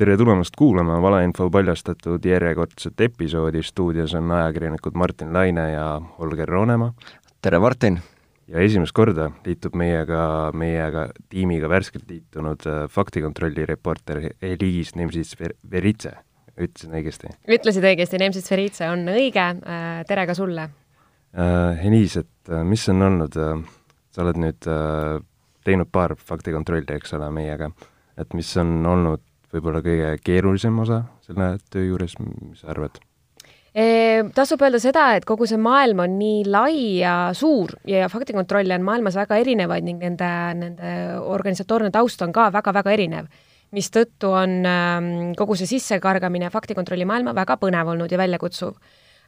tere tulemast kuulama valeinfo paljastatud järjekordset episoodi, stuudios on ajakirjanikud Martin Laine ja Holger Roonemaa. tere, Martin! ja esimest korda liitub meiega, meiega tiimiga värskelt liitunud äh, faktikontrolli reporter Eliis Nemsits-Veritse, ütlesin õigesti? ütlesid õigesti, Nemsits-Veritse on õige, äh, tere ka sulle uh,! Eliis, et mis on olnud sa oled nüüd teinud paar faktikontrolli, eks ole, meiega, et mis on olnud võib-olla kõige keerulisem osa selle töö juures, mis sa arvad? tasub öelda seda, et kogu see maailm on nii lai ja suur ja faktikontrolle on maailmas väga erinevaid ning nende, nende organisatoorne taust on ka väga-väga erinev. mistõttu on ähm, kogu see sissekargamine faktikontrolli maailma väga põnev olnud ja väljakutsuv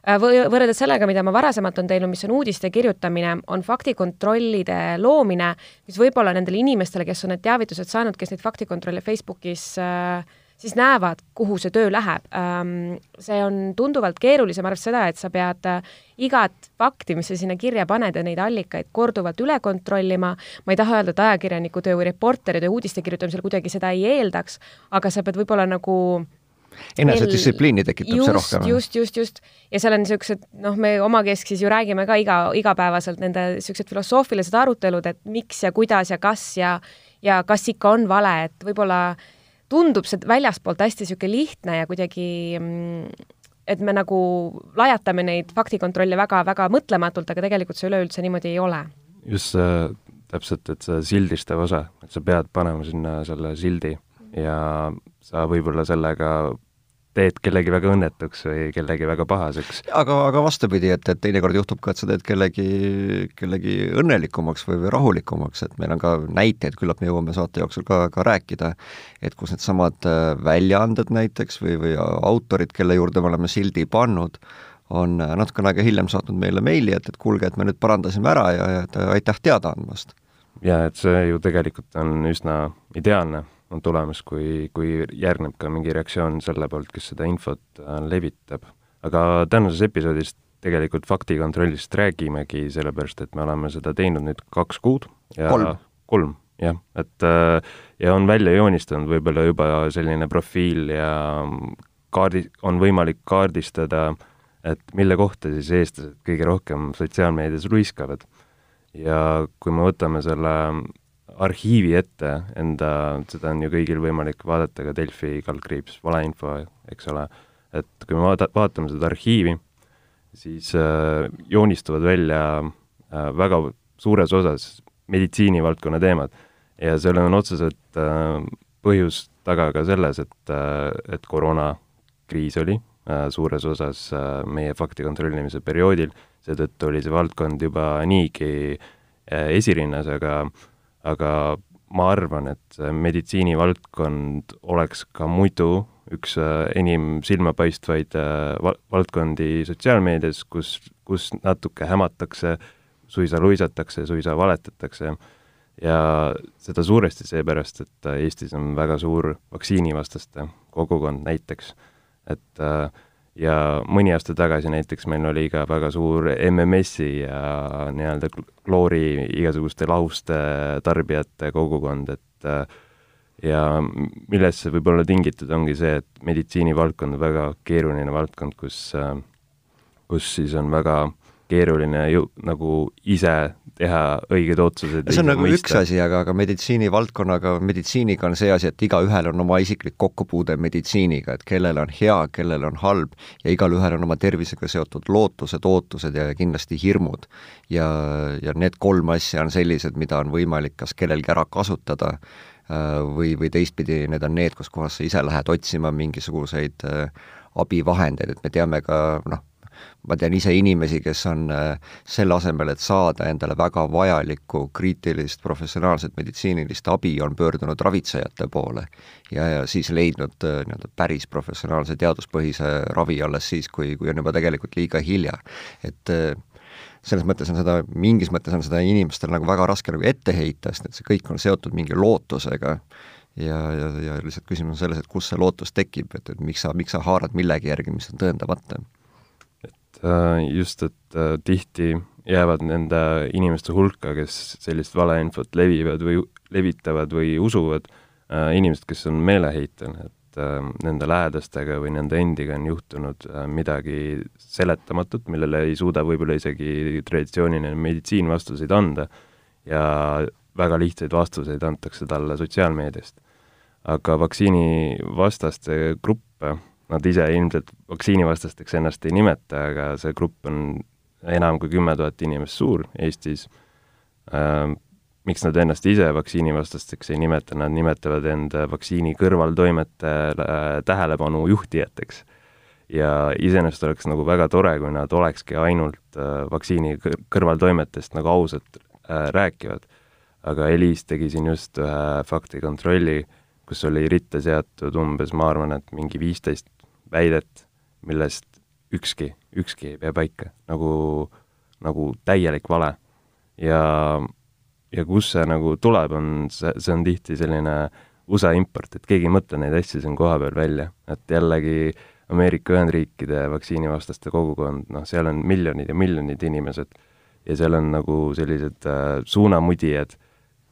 võrreldes sellega, mida ma varasemalt on teinud, mis on uudiste kirjutamine, on faktikontrollide loomine, mis võib-olla nendele inimestele, kes on need teavitused saanud, kes neid faktikontrolle Facebookis äh, siis näevad, kuhu see töö läheb. Ähm, see on tunduvalt keerulisem, arvestades seda, et sa pead äh, igat fakti, mis sa sinna kirja paned ja neid allikaid korduvalt üle kontrollima, ma ei taha öelda, et ajakirjaniku töö või reporteri töö uudiste kirjutamisel kuidagi seda ei eeldaks, aga sa pead võib-olla nagu enesedistsipliini tekitab just, see rohkem. just, just, just. ja seal on niisugused, noh, me omakeskis ju räägime ka iga, igapäevaselt nende niisugused filosoofilised arutelud, et miks ja kuidas ja kas ja ja kas ikka on vale, et võib-olla tundub see väljaspoolt hästi niisugune lihtne ja kuidagi mm, et me nagu lajatame neid faktikontrolle väga-väga mõtlematult, aga tegelikult see üleüldse niimoodi ei ole. just see, täpselt, et see sildistav osa, et sa pead panema sinna selle sildi ja sa võib-olla sellega teed kellegi väga õnnetuks või kellegi väga pahaseks. aga, aga vastupidi, et, et teinekord juhtub ka, et sa teed kellegi, kellegi õnnelikumaks või, või rahulikumaks, et meil on ka näiteid, küllap me jõuame saate jooksul ka, ka rääkida, et kus needsamad äh, väljaanded näiteks või, või autorid, kelle juurde me oleme sildi pannud, on äh, natukene aega hiljem saatnud meile meili, et, et kuulge, et me nüüd parandasime ära ja, ja et aitäh teada andmast. ja et see ju tegelikult on üsna ideaalne on tulemas, kui, kui järgneb ka mingi reaktsioon selle poolt, kes seda infot äh, levitab. aga tänases episoodis tegelikult faktikontrollist räägimegi, sellepärast et me oleme seda teinud nüüd kaks kuud ja kolm, kolm, jah, et äh, ja on välja joonistanud võib-olla juba selline profiil ja kaardi, on võimalik kaardistada, et mille kohta siis eestlased kõige rohkem sotsiaalmeedias luiskavad. ja kui me võtame selle arhiivi ette enda, seda on ju kõigil võimalik vaadata ka Delfi kaldkriips valeinfo, eks ole, et kui me vaata-, vaatame seda arhiivi, siis äh, joonistuvad välja äh, väga suures osas meditsiinivaldkonna teemad. Ja sellel on otseselt äh, põhjus taga ka selles, et äh,, et koroonakriis oli äh, suures osas äh, meie fakti kontrollimise perioodil, seetõttu oli see valdkond juba niigi äh, esirinnas, aga äh, aga ma arvan, et meditsiinivaldkond oleks ka muidu üks äh, enim silmapaistvaid äh, valdkondi sotsiaalmeedias, kus, kus natuke hämatakse, suisa luisatakse, suisa valetatakse. Ja seda suuresti seepärast, et Eestis on väga suur vaktsiinivastaste kogukond näiteks, et äh, ja mõni aasta tagasi näiteks meil oli ka väga suur MMS-i ja nii-öelda kloori igasuguste lahuste tarbijate kogukond, et ja millest see võib olla tingitud, ongi see, et meditsiinivaldkond on väga keeruline valdkond, kus, kus siis on väga keeruline ju nagu ise teha õiged otsused. see on nagu mõista. üks asi, aga, aga meditsiinivaldkonnaga, meditsiiniga on see asi, et igaühel on oma isiklik kokkupuude meditsiiniga, et kellel on hea, kellel on halb ja igalühel on oma tervisega seotud lootused, ootused ja kindlasti hirmud. ja, ja need kolm asja on sellised, mida on võimalik kas kellelgi ära kasutada äh, või, või teistpidi, need on need, kus kohas sa ise lähed otsima mingisuguseid äh, abivahendeid, et me teame ka noh, ma tean ise inimesi, kes on äh, selle asemel, et saada endale väga vajalikku kriitilist professionaalset meditsiinilist abi, on pöördunud ravitsejate poole ja, ja siis leidnud äh, nii-öelda päris professionaalse teaduspõhise ravi alles siis, kui, kui on juba tegelikult liiga hilja. et äh, selles mõttes on seda, mingis mõttes on seda inimestele nagu väga raske nagu ette heita, sest et see kõik on seotud mingi lootusega ja, ja, ja lihtsalt küsimus on selles, et kust see lootus tekib, et, et miks sa, miks sa haarad millegi järgi, mis on tõendamata just, et äh, tihti jäävad nende inimeste hulka, kes sellist valeinfot levivad või levitavad või usuvad, äh, inimesed, kes on meeleheitel, et äh, nende lähedastega või nende endiga on juhtunud äh, midagi seletamatut, millele ei suuda võib-olla isegi traditsiooniline meditsiin vastuseid anda ja väga lihtsaid vastuseid antakse talle sotsiaalmeediast. aga vaktsiinivastaste gruppe, nad ise ilmselt vaktsiinivastasteks ennast ei nimeta, aga see grupp on enam kui kümme tuhat inimest suur Eestis äh,, miks nad ennast ise vaktsiinivastasteks ei nimeta, nad nimetavad end vaktsiini kõrvaltoimete tähelepanu juhtijateks. ja iseenesest oleks nagu väga tore, kui nad olekski ainult äh, vaktsiini kõrvaltoimetest nagu ausalt äh, rääkivad. aga Eliis tegi siin just ühe faktikontrolli, kus oli ritta seatud umbes, ma arvan, et mingi viisteist väidet, millest ükski, ükski ei pea paika, nagu, nagu täielik vale. ja ja kust see nagu tuleb, on, see, see on tihti selline USA import, et keegi ei mõtle neid asju siin kohapeal välja, et jällegi Ameerika Ühendriikide vaktsiinivastaste kogukond, noh, seal on miljonid ja miljonid inimesed ja seal on nagu sellised äh, suunamudijad,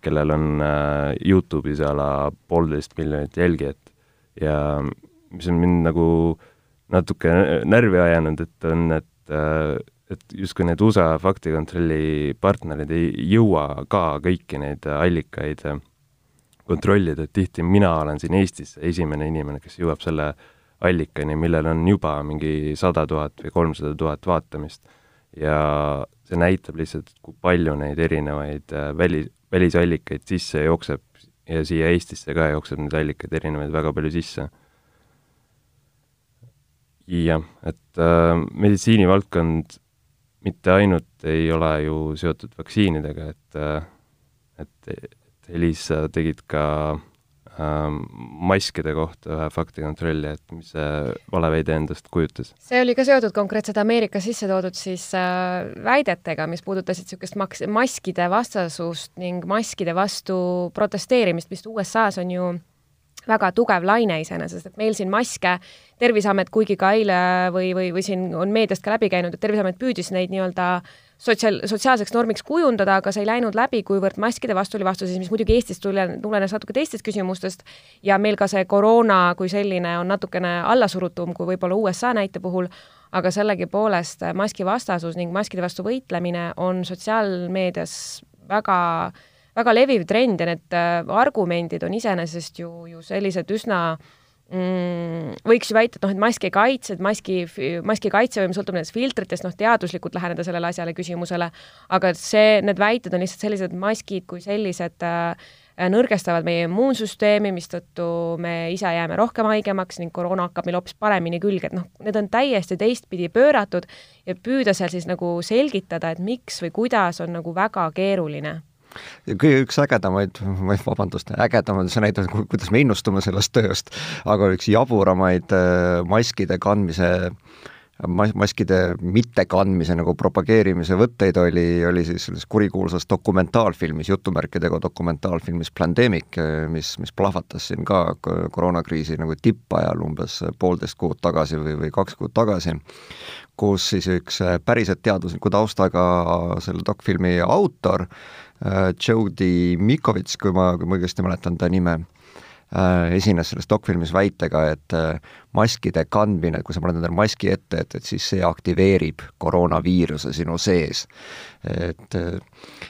kellel on äh, Youtube'is a la poolteist miljonit jälgijat ja mis on mind nagu natuke närvi ajanud, et on, et äh, et justkui need USA faktikontrolli partnerid ei jõua ka kõiki neid allikaid kontrollida, et tihti mina olen siin Eestis esimene inimene, kes jõuab selle allikani, millel on juba mingi sada tuhat või kolmsada tuhat vaatamist. ja see näitab lihtsalt, kui palju neid erinevaid äh, väli, välisallikaid sisse jookseb ja siia Eestisse ka jookseb neid allikaid erinevaid väga palju sisse. Jah, et äh, meditsiinivaldkond mitte ainult ei ole ju seotud vaktsiinidega, et, et, et Elis, sa tegid ka ähm, maskide kohta ühe faktikontrolli, et mis see valeväide endast kujutas? see oli ka seotud konkreetselt Ameerikas sisse toodud siis äh, väidetega, mis puudutasid niisugust maks-, maskide vastasust ning maskide vastu protesteerimist, mis USA-s on ju väga tugev laine iseenesest, et meil siin maske, Terviseamet, kuigi ka eile või, või, või siin on meediast ka läbi käinud, et Terviseamet püüdis neid nii-öelda sotsiaal, sotsiaalseks normiks kujundada, aga see ei läinud läbi, kuivõrd maskide vastu oli vastuseis, mis muidugi Eestis tule, tulenes natuke teistest küsimustest ja meil ka see koroona kui selline on natukene allasurutum kui võib-olla USA näite puhul, aga sellegipoolest maskivastasus ning maskide vastu võitlemine on sotsiaalmeedias väga äh, väga leviv trend ja need äh, argumendid on iseenesest ju, ju sellised üsna mm, võiks ju väita, et noh, et mask ei kaitse, et maski, maski kaitsevõime sõltub nendest filtritest, noh, teaduslikult läheneda sellele asjale, küsimusele, aga see, need väited on lihtsalt sellised, maskid kui sellised äh, nõrgestavad meie immuunsüsteemi, mistõttu me ise jääme rohkem haigemaks ning koroona hakkab meil hoopis paremini külge, et noh, need on täiesti teistpidi pööratud ja püüda seal siis nagu selgitada, et miks või kuidas, on nagu väga keeruline kõige üks ägedamaid, vabandust, ägedamaid, see näitab, kuidas me innustume sellest tööst, aga üks jaburamaid äh, maskide kandmise mas-, maskide mittekandmise nagu propageerimise võtteid oli, oli siis selles kurikuulsas dokumentaalfilmis, jutumärkidega dokumentaalfilmis Plandemic, mis, mis plahvatas siin ka koroonakriisi nagu tippajal umbes poolteist kuud tagasi või, või kaks kuud tagasi, kus siis üks päriselt teadusliku taustaga selle dokfilmi autor äh, Äh, Jody Mikovits, kui ma, kui ma õigesti mäletan ta nime, esines selles dokfilmis väitega, et äh, maskide kandmine, kui sa paned endale maski ette, et, et siis see aktiveerib koroonaviiruse sinu sees. et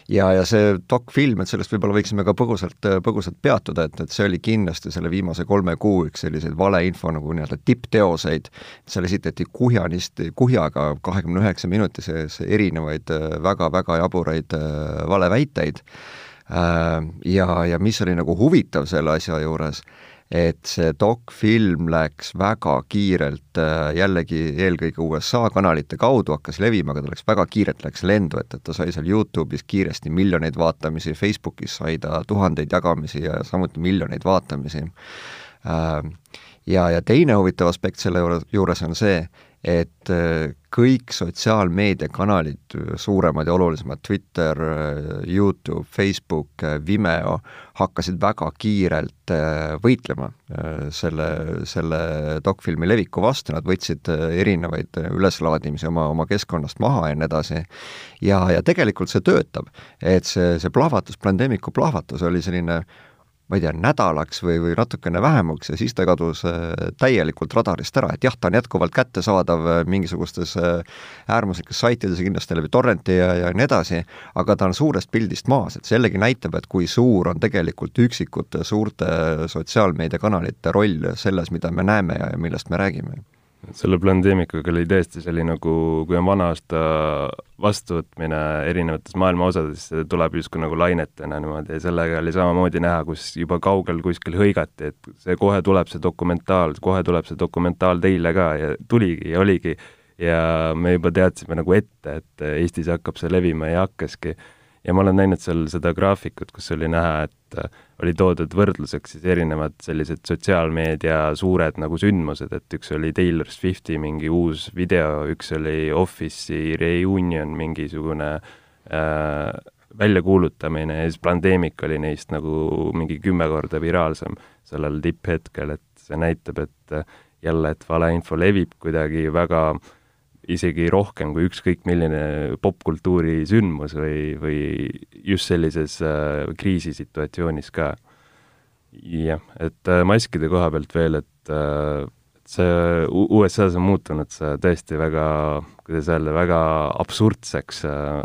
ja, ja see dokfilm, et sellest võib-olla võiksime ka põgusalt, põgusalt peatuda, et, et see oli kindlasti selle viimase kolme kuu üks selliseid valeinfo nagu nii-öelda tippteoseid, seal esitati kuhjanist, kuhjaga kahekümne üheksa minuti sees erinevaid väga-väga jaburaid valeväiteid ja, ja mis oli nagu huvitav selle asja juures, et see dokfilm läks väga kiirelt äh, jällegi eelkõige USA kanalite kaudu hakkas levima, aga ta läks väga kiirelt, läks lendu, et, et ta sai seal Youtube'is kiiresti miljoneid vaatamisi, Facebookis sai ta tuhandeid jagamisi ja samuti miljoneid vaatamisi. Äh, ja, ja teine huvitav aspekt selle juures on see, et äh, kõik sotsiaalmeediakanalid, suuremad ja olulisemad, Twitter, Youtube, Facebook, Vimeo, hakkasid väga kiirelt äh, võitlema äh, selle, selle dokfilmi leviku vastu, nad võtsid erinevaid üleslaadimisi oma, oma keskkonnast maha ja nii edasi. ja, ja tegelikult see töötab, et see, see plahvatus, Plandemicu plahvatus oli selline ma ei tea, nädalaks või, või natukene vähemaks ja siis ta kadus äh, täielikult radarist ära, et jah, ta on jätkuvalt kättesaadav äh, mingisugustes äh, äärmuslikes saitides ja kindlasti läbi torrenti ja, ja nii edasi, aga ta on suurest pildist maas, et see jällegi näitab, et kui suur on tegelikult üksikute suurte sotsiaalmeediakanalite roll selles, mida me näeme ja millest me räägime selle pandeemikaga oli tõesti selline nagu, kui on vana aasta vastuvõtmine erinevates maailma osades, see tuleb justkui nagu lainetena niimoodi ja sellega oli samamoodi näha, kus juba kaugel kuskil hõigati, et see kohe tuleb see dokumentaal, kohe tuleb see dokumentaal teile ka ja tuligi ja oligi. ja me juba teadsime nagu ette, et Eestis hakkab see levima ja hakkaski ja ma olen näinud seal seda graafikut, kus oli näha, et äh, oli toodud võrdluseks siis erinevad sellised sotsiaalmeedia suured nagu sündmused, et üks oli Taylor Swifti mingi uus video, üks oli Office'i reunion, mingisugune äh, väljakuulutamine ja siis Plandemic oli neist nagu mingi kümme korda viraalsem sellel tipphetkel, et see näitab, et äh, jälle, et valeinfo levib kuidagi väga äh, isegi rohkem kui ükskõik milline popkultuuri sündmus või, või just sellises äh, kriisisituatsioonis ka. jah, et äh, maskide koha pealt veel, et äh, see USA-s on muutunud see tõesti väga, kuidas öelda, väga absurdseks äh,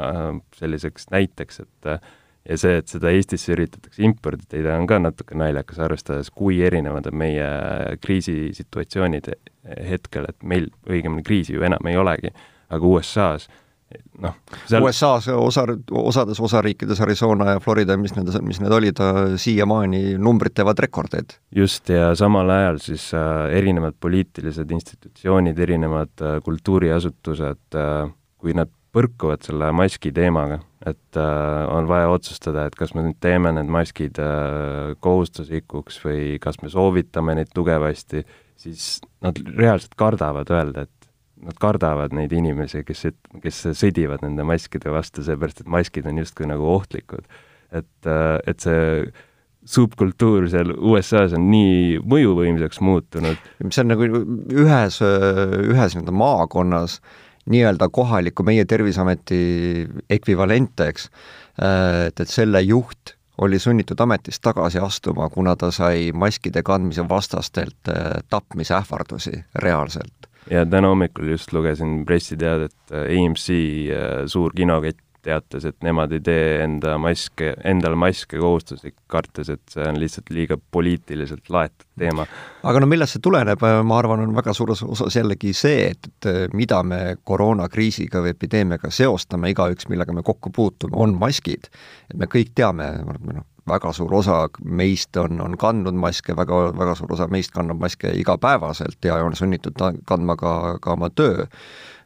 äh, selliseks näiteks, et äh, ja see, et seda Eestisse üritatakse impordida, on ka natuke naljakas, arvestades, kui erinevad on meie kriisisituatsioonid hetkel, et meil õigemini kriisi ju enam ei olegi, aga USA-s noh seal... USA-s osa, osades osariikides, Arizona ja Florida, mis need, mis need olid, siiamaani numbrid teevad rekordeid. just, ja samal ajal siis äh, erinevad poliitilised institutsioonid, erinevad äh, kultuuriasutused äh,, kui nad põrkuvad selle maski teemaga, et äh, on vaja otsustada, et kas me nüüd teeme need maskid äh, kohustuslikuks või kas me soovitame neid tugevasti, siis nad reaalselt kardavad öelda, et nad kardavad neid inimesi, kes, kes sõdivad nende maskide vastu, seepärast et maskid on justkui nagu ohtlikud. et, äh, et see subkultuur seal USA-s on nii mõjuvõimsaks muutunud. see on nagu ühes, ühes nii-öelda maakonnas äh, nii-öelda kohaliku meie Terviseameti ekvivalente, eks, et, et selle juht oli sunnitud ametist tagasi astuma, kuna ta sai maskide kandmise vastastelt äh, tapmisähvardusi reaalselt. ja täna hommikul just lugesin pressiteadet, AMC äh, suur kinokett teatas, et nemad ei tee enda maske, endale maske kohustuslik, kartes, et see on lihtsalt liiga poliitiliselt laetud teema. aga no millest see tuleneb, ma arvan, on väga suures osas jällegi see, et, et mida me koroonakriisiga või epideemiaga seostame, igaüks, millega me kokku puutume, on maskid. et me kõik teame, noh, väga suur osa meist on, on kandnud maske, väga, väga suur osa meist kannab maske igapäevaselt ja on sunnitud kandma ka, ka oma töö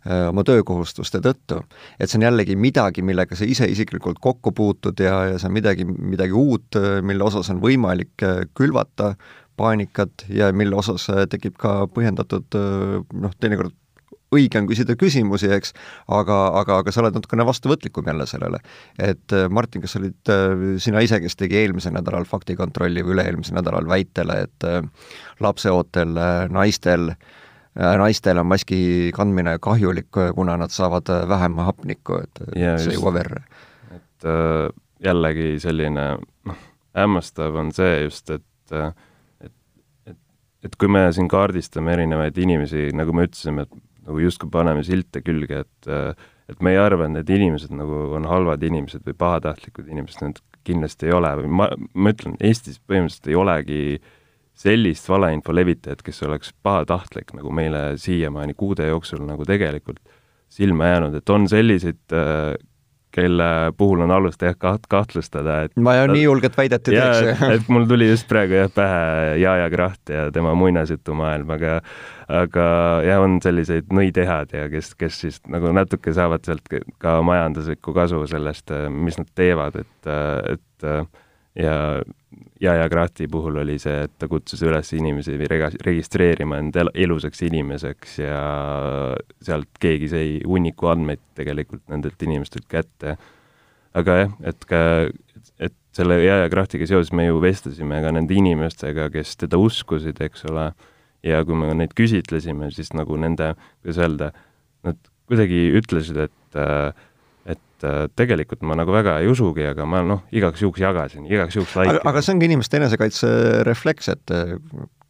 oma töökohustuste tõttu. et see on jällegi midagi, millega sa ise isiklikult kokku puutud ja, ja see on midagi, midagi uut, äh, mille osas on võimalik äh, külvata paanikat ja mille osas tekib ka põhjendatud noh, teinekord õige on küsida küsimusi, eks, aga, aga, aga sa oled natukene vastuvõtlikum jälle sellele. et Martin, kas olid sina ise, kes tegi eelmisel nädalal faktikontrolli või üle-eelmisel nädalal väitele, et lapseootel naistel äh, Äh, naistel on maski kandmine kahjulik, kuna nad saavad äh, vähem hapnikku, et ja see jõuab verre. et äh, jällegi selline noh, hämmastav on see just, et äh, et, et, et kui me siin kaardistame erinevaid inimesi, nagu me ütlesime, et nagu justkui paneme silte külge, et äh, et me ei arva, et need inimesed nagu on halvad inimesed või pahatahtlikud inimesed, need kindlasti ei ole või ma, ma ütlen, Eestis põhimõtteliselt ei olegi äh, sellist valeinfo levitajat, kes oleks pahatahtlik, nagu meile siiamaani kuude jooksul nagu tegelikult silma jäänud, et on selliseid äh, kelle puhul on alust jah kaht-, kahtlustada, et ma ei nii julget väidet ei teeks. et mul tuli just praegu jah pähe Jaja Kraht ja tema muinasjutumaailm, aga aga jah, on selliseid nõidehad ja kes, kes siis nagu natuke saavad sealt ka majanduslikku kasu sellest, mis nad teevad, et, et ja Jaja Krahti puhul oli see, et ta kutsus üles inimesi rega-, registreerima end el elusaks inimeseks ja sealt keegi sai hunniku andmeid tegelikult nendelt inimestelt kätte. aga jah, et ka, et selle Jaja Krahtiga seoses me ju vestlesime ka nende inimestega, kes teda uskusid, eks ole, ja kui me neid küsitlesime, siis nagu nende, kuidas öelda, nad kuidagi ütlesid, et et et äh, tegelikult ma nagu väga ei usugi, aga ma noh, igaks juhuks jagasin, igaks juhuks like aga, see ongi inimeste enesekaitserefleks, et äh,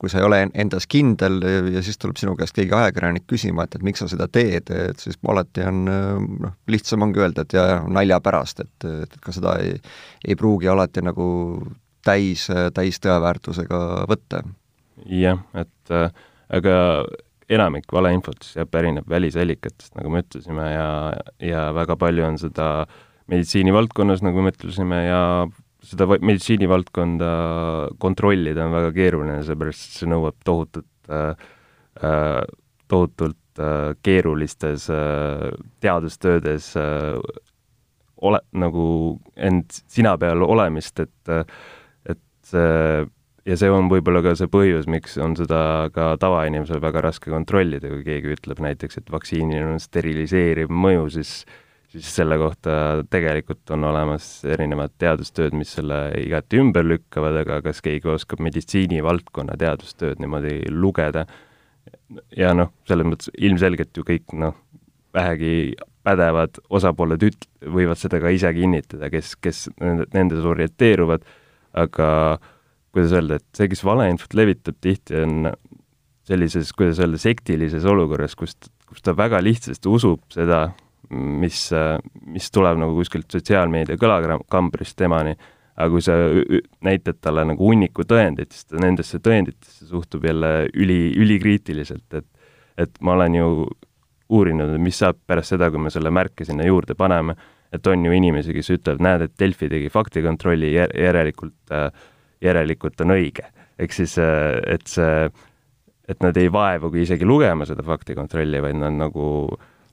kui sa ei ole endas kindel ja siis tuleb sinu käest keegi ajakirjanik küsima, et, et miks sa seda teed, et siis alati on noh, lihtsam ongi öelda, et jaa, nalja pärast, et, et ka seda ei, ei pruugi alati nagu täis, täis tõeväärtusega võtta. jah, et äh, aga enamik valeinfot siis jah, pärineb välisallikatest, nagu me ütlesime, ja, ja väga palju on seda meditsiinivaldkonnas, nagu me ütlesime, ja seda meditsiinivaldkonda kontrollida on väga keeruline, seepärast et see nõuab tohutut äh,, äh, tohutult äh, keerulistes äh, teadustöödes äh, ole, nagu end sina peal olemist, et et see ja see on võib-olla ka see põhjus, miks on seda ka tavainimesel väga raske kontrollida, kui keegi ütleb näiteks, et vaktsiinil on steriliseeriv mõju, siis siis selle kohta tegelikult on olemas erinevad teadustööd, mis selle igati ümber lükkavad, aga kas keegi oskab meditsiinivaldkonna teadustööd niimoodi lugeda, ja noh, selles mõttes ilmselgelt ju kõik noh, vähegi pädevad osapooled üt-, võivad seda ka ise kinnitada, kes, kes nendes orienteeruvad, aga äh, kuidas öelda, et see, kes valeinfot levitab, tihti on sellises, kuidas öelda, sektilises olukorras, kus, kus ta väga lihtsasti usub seda, mis, mis tuleb nagu kuskilt sotsiaalmeedia kõlakambrist temani, aga kui sa näitad talle nagu hunniku tõendeid, siis ta nendesse tõenditesse suhtub jälle üli, ülikriitiliselt, et et ma olen ju uurinud, et mis saab pärast seda, kui me selle märke sinna juurde paneme, et on ju inimesi, kes ütlevad, näed, et Delfi tegi faktikontrolli, järelikult äh, järelikult on õige. ehk siis, äh, et see, et nad ei vaevugi isegi lugema seda faktikontrolli, vaid nad nagu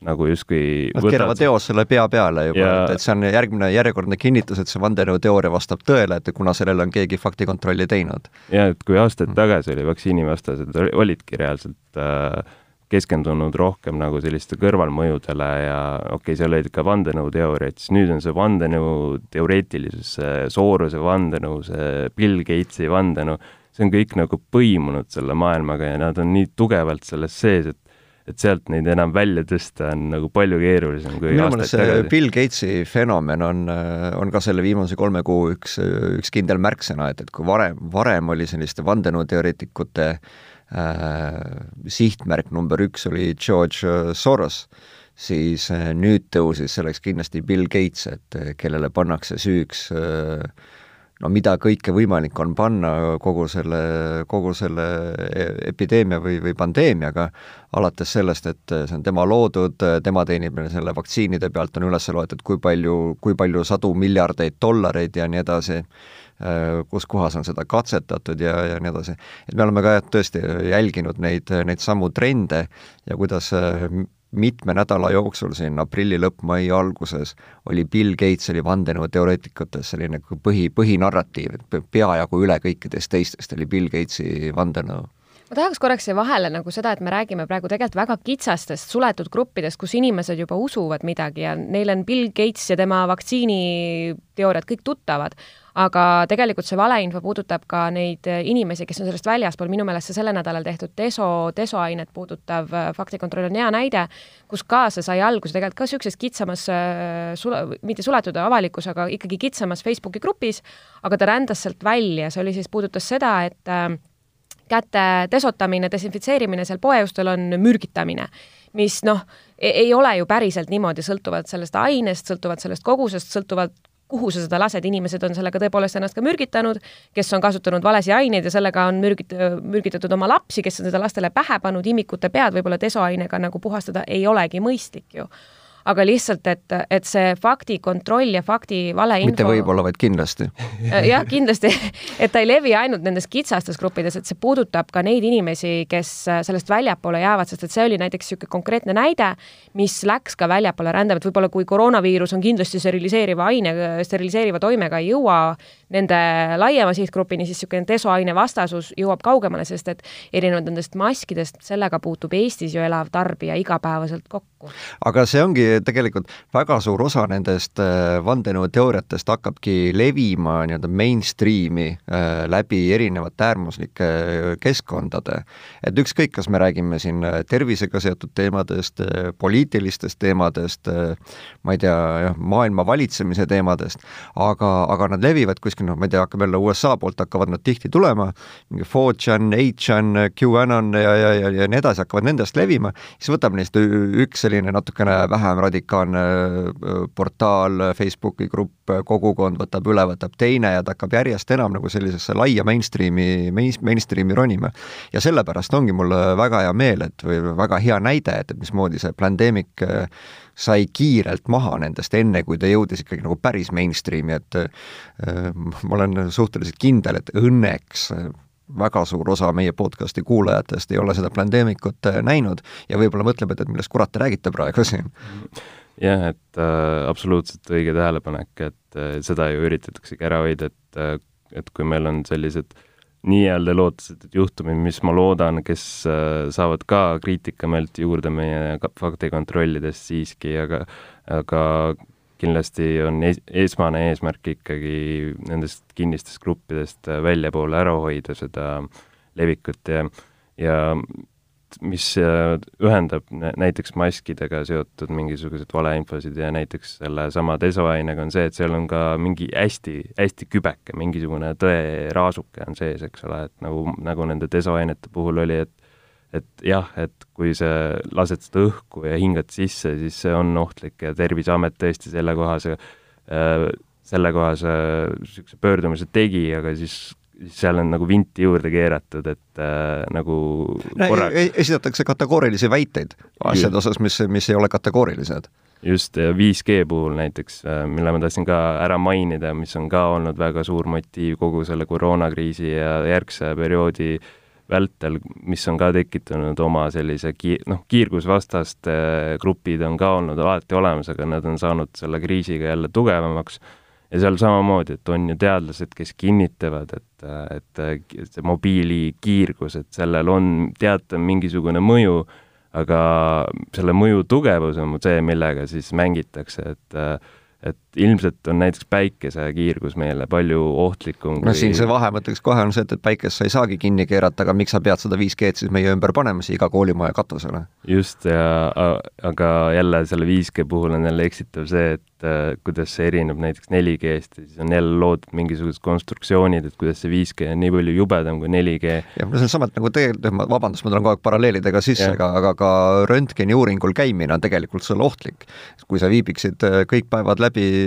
nagu justkui Nad keeravad eos selle pea peale juba ja..., et, see on järgmine järjekordne kinnitus, et see vandenõuteooria vastab tõele, et kuna sellele on keegi faktikontrolli teinud. ja et kui aastaid mm. tagasi oli vaktsiinivastased, olidki reaalselt äh, keskendunud rohkem nagu selliste kõrvalmõjudele ja okei okay,, seal olid ka vandenõuteooriad, siis nüüd on see vandenõu teoreetilisus, see Soorose vandenõu, see Bill Gatesi vandenõu, see on kõik nagu põimunud selle maailmaga ja nad on nii tugevalt selles sees, et et sealt neid enam välja tõsta on nagu palju keerulisem kui minu meelest see tagasi. Bill Gatesi fenomen on, on ka selle viimase kolme kuu üks, üks kindel märksõna, et, et kui varem, varem oli selliste vandenõuteoreetikute äh, Äh, sihtmärk number üks oli George äh, Soros, siis äh, nüüd tõusis selleks kindlasti Bill Gates, et kellele pannakse süüks no mida kõike võimalik on panna kogu selle, kogu selle e-, epideemia või, või pandeemiaga, alates sellest, et see on tema loodud, tema teenib selle vaktsiinide pealt, on üles loetud, kui palju, kui palju sadu miljardeid dollareid ja nii edasi. Äh, kus kohas on seda katsetatud ja, ja nii edasi. et me oleme ka tõesti jälginud neid, neid samu trende ja kuidas äh, mitme nädala jooksul siin aprilli lõpp, mai alguses oli Bill Gates oli vandenõuteoreetikutes selline põhi, põhinarratiiv, et peajagu üle kõikidest teistest oli Bill Gatesi vandenõu ma tahaks korraks siia vahele nagu seda, et me räägime praegu tegelikult väga kitsastest suletud gruppidest, kus inimesed juba usuvad midagi ja neil on Bill Gates ja tema vaktsiiniteooriad kõik tuttavad. Aga tegelikult see valeinfo puudutab ka neid äh, inimesi, kes on sellest väljaspool, minu meelest see sellel nädalal tehtud deso, desoainet puudutav äh, faktikontroll on hea näide, kus ka see sai alguse tegelikult ka niisuguses kitsamas äh, sule-, mitte suletud avalikkus, aga ikkagi kitsamas Facebooki grupis, aga ta rändas sealt välja, see oli siis, puudutas seda, et käte desotamine, desinfitseerimine seal poeustel on mürgitamine, mis noh, e-, ei ole ju päriselt niimoodi, sõltuvalt sellest ainest, sõltuvalt sellest kogusest, sõltuvalt kuhu sa seda lased, inimesed on sellega tõepoolest ennast ka mürgitanud, kes on kasutanud valesi aineid ja sellega on mürgit-, mürgitatud oma lapsi, kes on seda lastele pähe pannud, imikute pead võib-olla desoainega nagu puhastada ei olegi mõistlik ju aga lihtsalt, et, et see faktikontroll ja fakti valeinfo mitte võib-olla, vaid kindlasti. Äh, jah, kindlasti, et ta ei levi ainult nendes kitsastes gruppides, et see puudutab ka neid inimesi, kes äh, sellest väljapoole jäävad, sest et see oli näiteks niisugune konkreetne näide, mis läks ka väljapoole rändama, et võib-olla kui koroonaviirus on kindlasti steriliseeriva aine, steriliseeriva toimega ei jõua nende laiema sihtgrupini, siis niisugune desoaine vastasus jõuab kaugemale, sest et erinevalt nendest maskidest, sellega puutub Eestis ju elav tarbija igapäevaselt kokku. aga see ongi tegelikult väga suur osa nendest äh, vandenõuteooriatest hakkabki levima nii-öelda mainstream'i äh, läbi erinevate äärmuslike keskkondade. et ükskõik, kas me räägime siin tervisega seotud teemadest, poliitilistest teemadest, ma ei tea, jah, maailma valitsemise teemadest, aga, aga nad levivad kuskil, noh, ma ei tea, hakkab jälle USA poolt hakkavad nad tihti tulema, mingi 4chan, 8chan, QAnon ja, ja, ja, ja nii edasi hakkavad nendest levima, siis võtab neist üks selline natukene vähem radikaalne portaal, Facebooki grupp, kogukond võtab üle, võtab teine ja ta hakkab järjest enam nagu sellisesse laia mainstream'i, main, mainstream'i ronima. ja sellepärast ongi mul väga hea meel, et või väga hea näide, et, et mismoodi see Plandemic sai kiirelt maha nendest, enne kui ta jõudis ikkagi nagu päris mainstream'i, et äh, ma olen suhteliselt kindel, et õnneks väga suur osa meie podcasti kuulajatest ei ole seda Plandemikut äh, näinud ja võib-olla mõtleb, et, et millest kurat te räägite praegu siin. jah, et äh, absoluutselt õige tähelepanek, et äh, seda ju üritataksegi ära hoida, et äh, et kui meil on sellised nii-öelda lootusetud juhtumid, mis ma loodan, kes äh, saavad ka kriitikameelt juurde meie faktikontrollidest siiski, aga aga kindlasti on es esmane eesmärk ikkagi nendest kinnistest gruppidest väljapoole ära hoida seda levikut ja ja mis äh, ühendab näiteks maskidega seotud mingisuguseid valeinfosid ja näiteks sellesama desoainega, on see, et seal on ka mingi hästi, hästi kübeke, mingisugune tõeraasuke on sees, eks ole, et nagu, nagu nende desoainete puhul oli, et et jah, et kui sa lased seda õhku ja hingad sisse, siis see on ohtlik ja Terviseamet tõesti sellekohase äh, sellekohase niisuguse pöördumise tegi, aga siis seal on nagu vinti juurde keeratud, et äh, nagu no, korra... E-, esitatakse kategoorilisi väiteid asjade osas, mis, mis ei ole kategoorilised. just, 5G puhul näiteks, äh, mille ma tahtsin ka ära mainida, mis on ka olnud väga suur motiiv kogu selle koroonakriisi ja järgse perioodi vältel, mis on ka tekitanud oma sellise ki-, noh, kiirgusvastaste grupid on ka olnud alati olemas, aga nad on saanud selle kriisiga jälle tugevamaks. Ja seal samamoodi, et on ju teadlased, kes kinnitavad, et, et see mobiilikiirgus, et sellel on teatav mingisugune mõju, aga selle mõju tugevus on see, millega siis mängitakse, et et ilmselt on näiteks päikesekiirgus meile palju ohtlikum kui... no siin see vahe, ma ütleks kohe, on see, et, et päikest sa ei saagi kinni keerata, aga miks sa pead seda 5G-d siis meie ümber panema siia iga koolimaja katusele? just, ja aga jälle selle 5G puhul on jälle eksitav see, et äh, kuidas see erineb näiteks 4G-st ja siis on jälle loodud mingisugused konstruktsioonid, et kuidas see 5G on nii palju jubedam kui 4G. jah, no see on sama, et nagu tegelikult, ma vabandust, ma tulen kogu aeg paralleelidega sisse, aga, aga ka röntgeniuuringul käimine on tegelikult sulle ohtlik. kui sa viibiksid äh, kõik päevad läbi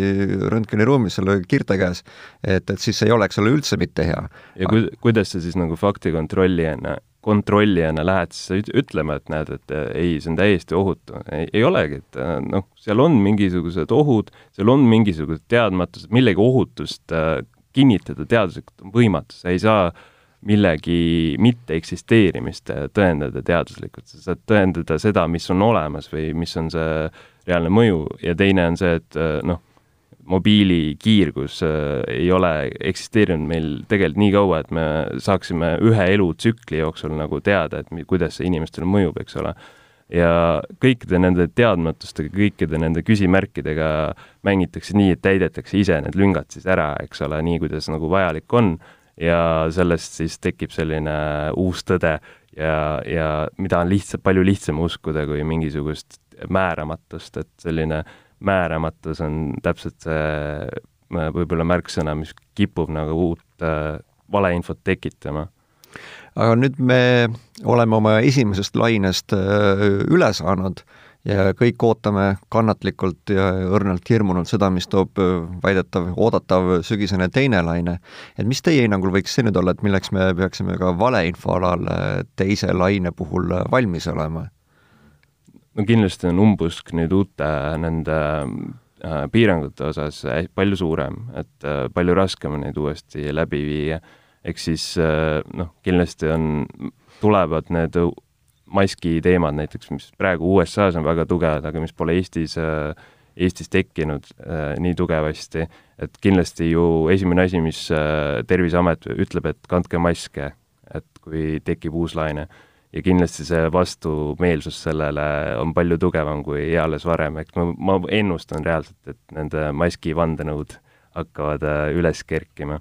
röntgeniruumis selle kiirte käes, et, et siis ei oleks sulle üldse mitte hea. ja ku-, kuidas sa siis nagu faktikontrollijana kontrollijana lähed siis ütlema, et näed, et ei, see on täiesti ohutu. ei olegi, et noh, seal on mingisugused ohud, seal on mingisugused teadmatused, millegi ohutust äh, kinnitada teaduslikult on võimatu, sa ei saa millegi mitteeksisteerimist tõendada teaduslikult, sa saad tõendada seda, mis on olemas või mis on see reaalne mõju ja teine on see, et noh, mobiilikiirgus äh, ei ole eksisteerinud meil tegelikult nii kaua, et me saaksime ühe elutsükli jooksul nagu teada, et kuidas see inimestele mõjub, eks ole. ja kõikide nende teadmatustega, kõikide nende küsimärkidega mängitakse nii, et täidetakse ise need lüngad siis ära, eks ole, nii, kuidas nagu vajalik on, ja sellest siis tekib selline uus tõde ja, ja mida on lihtsalt, palju lihtsam uskuda kui mingisugust määramatust, et selline äh, määramatus on täpselt see äh, võib-olla märksõna, mis kipub nagu uut äh, valeinfot tekitama. aga nüüd me oleme oma esimesest lainest äh, üle saanud ja kõik ootame kannatlikult ja õrnalt hirmunult seda, mis toob äh, väidetav, oodatav sügisene teine laine. et mis teie hinnangul võiks see nüüd olla, et milleks me peaksime ka valeinfo alal teise laine puhul valmis olema? No kindlasti on umbusk nüüd uute nende äh, piirangute osas palju suurem, et äh, palju raskem on neid uuesti läbi viia. ehk siis äh, noh, kindlasti on, tulevad need maski teemad näiteks, mis praegu USA-s on väga tugevad, aga mis pole Eestis äh, Eestis tekkinud äh, nii tugevasti, et kindlasti ju esimene asi, mis äh, Terviseamet ütleb, et kandke maske, et kui tekib uus laine ja kindlasti see vastumeelsus sellele on palju tugevam kui eales varem, eks ma, ma ennustan reaalselt, et nende maski vandenõud hakkavad äh, üles kerkima.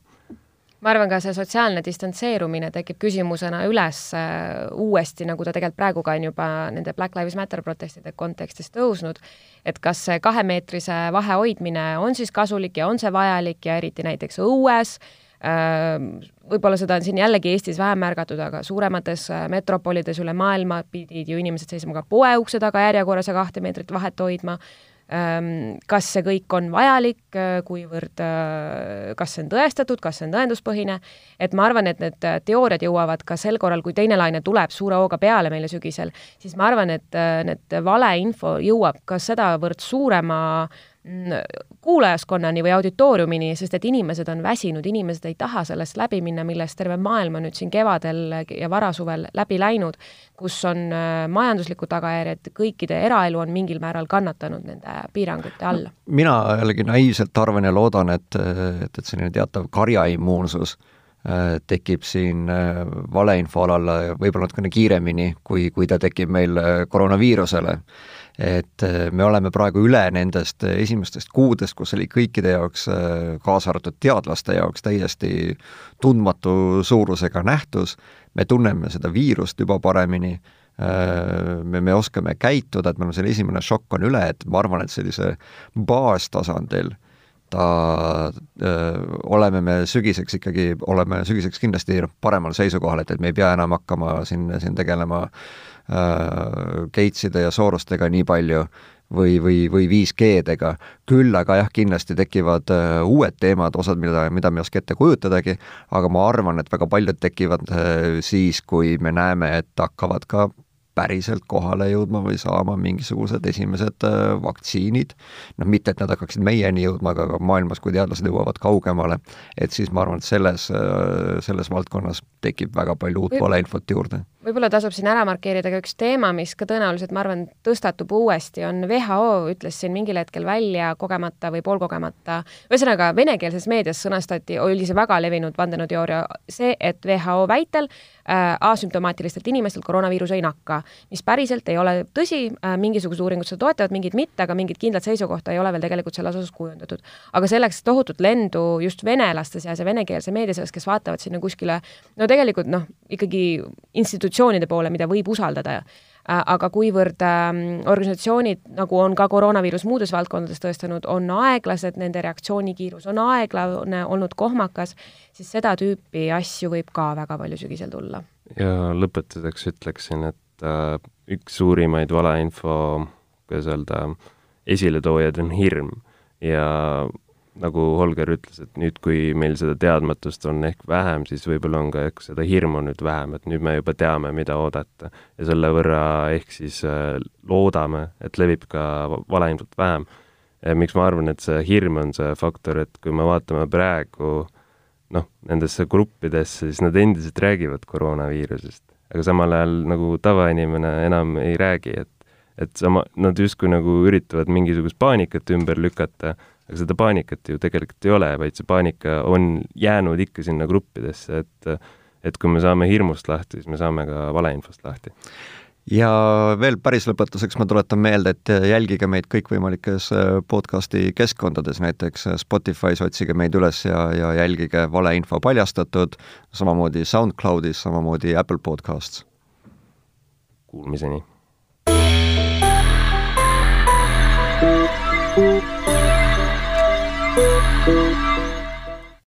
Ma arvan, ka see sotsiaalne distantseerumine tekib küsimusena üles äh, uuesti, nagu ta tegelikult praegu ka on juba nende Black Lives Matter protestide kontekstis tõusnud, et kas see kahemeetrise vahe hoidmine on siis kasulik ja on see vajalik ja eriti näiteks õues, äh, võib-olla seda on siin jällegi Eestis vähem märgatud, aga suuremates äh, metropolides üle maailma pidid ju inimesed seisma ka poe ukse taga järjekorras ja kahte meetrit vahet hoidma. Ehm, kas see kõik on vajalik, äh, kuivõrd, äh, kas see on tõestatud, kas see on tõenduspõhine, et ma arvan, et need teooriad jõuavad ka sel korral, kui teine laine tuleb suure hooga peale meile sügisel, siis ma arvan, et need valeinfo jõuab ka sedavõrd suurema äh, kuulajaskonnani või auditooriumini, sest et inimesed on väsinud, inimesed ei taha sellest läbi minna, millest terve maailm on nüüd siin kevadel ja varasuvel läbi läinud, kus on äh, majanduslikud tagajärjed, kõikide eraelu on mingil määral kannatanud nende piirangute all. mina jällegi naiivselt arvan ja loodan, et, et, et selline teatav karjaimmuunsus äh, tekib siin äh, valeinfo alal võib-olla natukene kiiremini, kui, kui ta tekib meil koroonaviirusele et äh, me oleme praegu üle nendest esimestest kuudest, kus oli kõikide jaoks, äh, kaasa arvatud teadlaste jaoks, täiesti tundmatu suurusega nähtus, me tunneme seda viirust juba paremini, äh, me, me oskame käituda, et meil on selle esimene šokk on üle, et ma arvan, et sellise baastasandil ta oleme me sügiseks ikkagi, oleme sügiseks kindlasti paremal seisukohal, et, et me ei pea enam hakkama siin, siin tegelema äh, Gateside ja Sorostega nii palju või, või, või 5G-dega, küll aga jah, kindlasti tekivad uh, uued teemad, osad, mida, mida me ei oska ette kujutadagi, aga ma arvan, et väga paljud tekivad uh, siis, kui me näeme, et hakkavad ka päriselt kohale jõudma või saama mingisugused esimesed äh, vaktsiinid, noh mitte, et nad hakkaksid meieni jõudma, aga ka maailmas, kui teadlased jõuavad kaugemale, et siis ma arvan, et selles, äh, selles valdkonnas tekib väga palju uut valeinfot juurde. Võib-olla tasub siin ära markeerida ka üks teema, mis ka tõenäoliselt, ma arvan, tõstatub uuesti, on WHO ütles siin mingil hetkel välja kogemata või poolkogemata, ühesõnaga venekeelses meedias sõnastati, oli see väga levinud vandenõuteooria, see, et WHO väitel äh, asümptomaatilistelt inimestelt koroonaviirus ei nakka, mis päriselt ei ole tõsi äh,, mingisugused uuringud seda toetavad, mingid mitte, aga mingit kindlat seisukohta ei ole veel tegelikult selles osas kujundatud. aga selleks tohutut lendu just venelaste seas ja venekeelse meedia seas, kes vaatavad sinna kuskile no tegelikult noh, ikkagi institutsioonide poole, mida võib usaldada Äh, aga kuivõrd ähm, organisatsioonid, nagu on ka koroonaviirus muudes valdkondades tõestanud, on aeglased, nende reaktsioonikiirus on aeglane, olnud kohmakas, siis seda tüüpi asju võib ka väga palju sügisel tulla. ja lõpetuseks ütleksin, et äh, üks suurimaid valeinfo, kuidas öelda, esiletoojaid on hirm ja nagu Holger ütles, et nüüd, kui meil seda teadmatust on ehk vähem, siis võib-olla on ka ehk seda hirmu nüüd vähem, et nüüd me juba teame, mida oodata. ja selle võrra ehk siis äh, loodame, et levib ka valeinfot vähem. miks ma arvan, et see hirm on see faktor, et kui me vaatame praegu noh, nendesse gruppidesse, siis nad endiselt räägivad koroonaviirusest, aga samal ajal nagu tavainimene enam ei räägi, et et sama, nad justkui nagu üritavad mingisugust paanikat ümber lükata aga seda paanikat ju tegelikult ei ole, vaid see paanika on jäänud ikka sinna gruppidesse, et et kui me saame hirmust lahti, siis me saame ka valeinfost lahti. ja veel päris lõpetuseks ma tuletan meelde, et jälgige meid kõikvõimalikes äh, podcasti keskkondades, näiteks Spotify's otsige meid üles ja, ja jälgige valeinfo paljastatud, samamoodi SoundCloudis, samamoodi Apple Podcasts. Kuulmiseni! thank you